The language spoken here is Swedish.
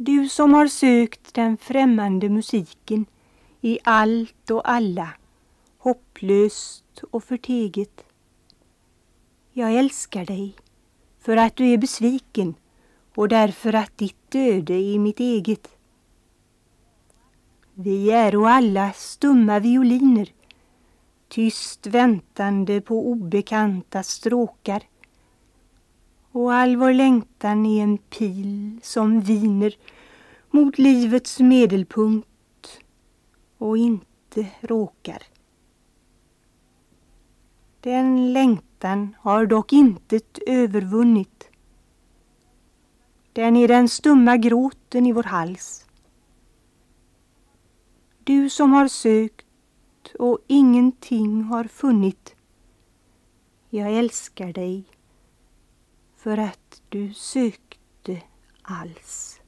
Du som har sökt den främmande musiken i allt och alla, hopplöst och förteget. Jag älskar dig för att du är besviken och därför att ditt öde är mitt eget. Vi är alla stumma violiner, tyst väntande på obekanta stråkar och all vår längtan är en pil som viner mot livets medelpunkt och inte råkar. Den längtan har dock intet övervunnit. Den är den stumma gråten i vår hals. Du som har sökt och ingenting har funnit. Jag älskar dig för att du sökte alls.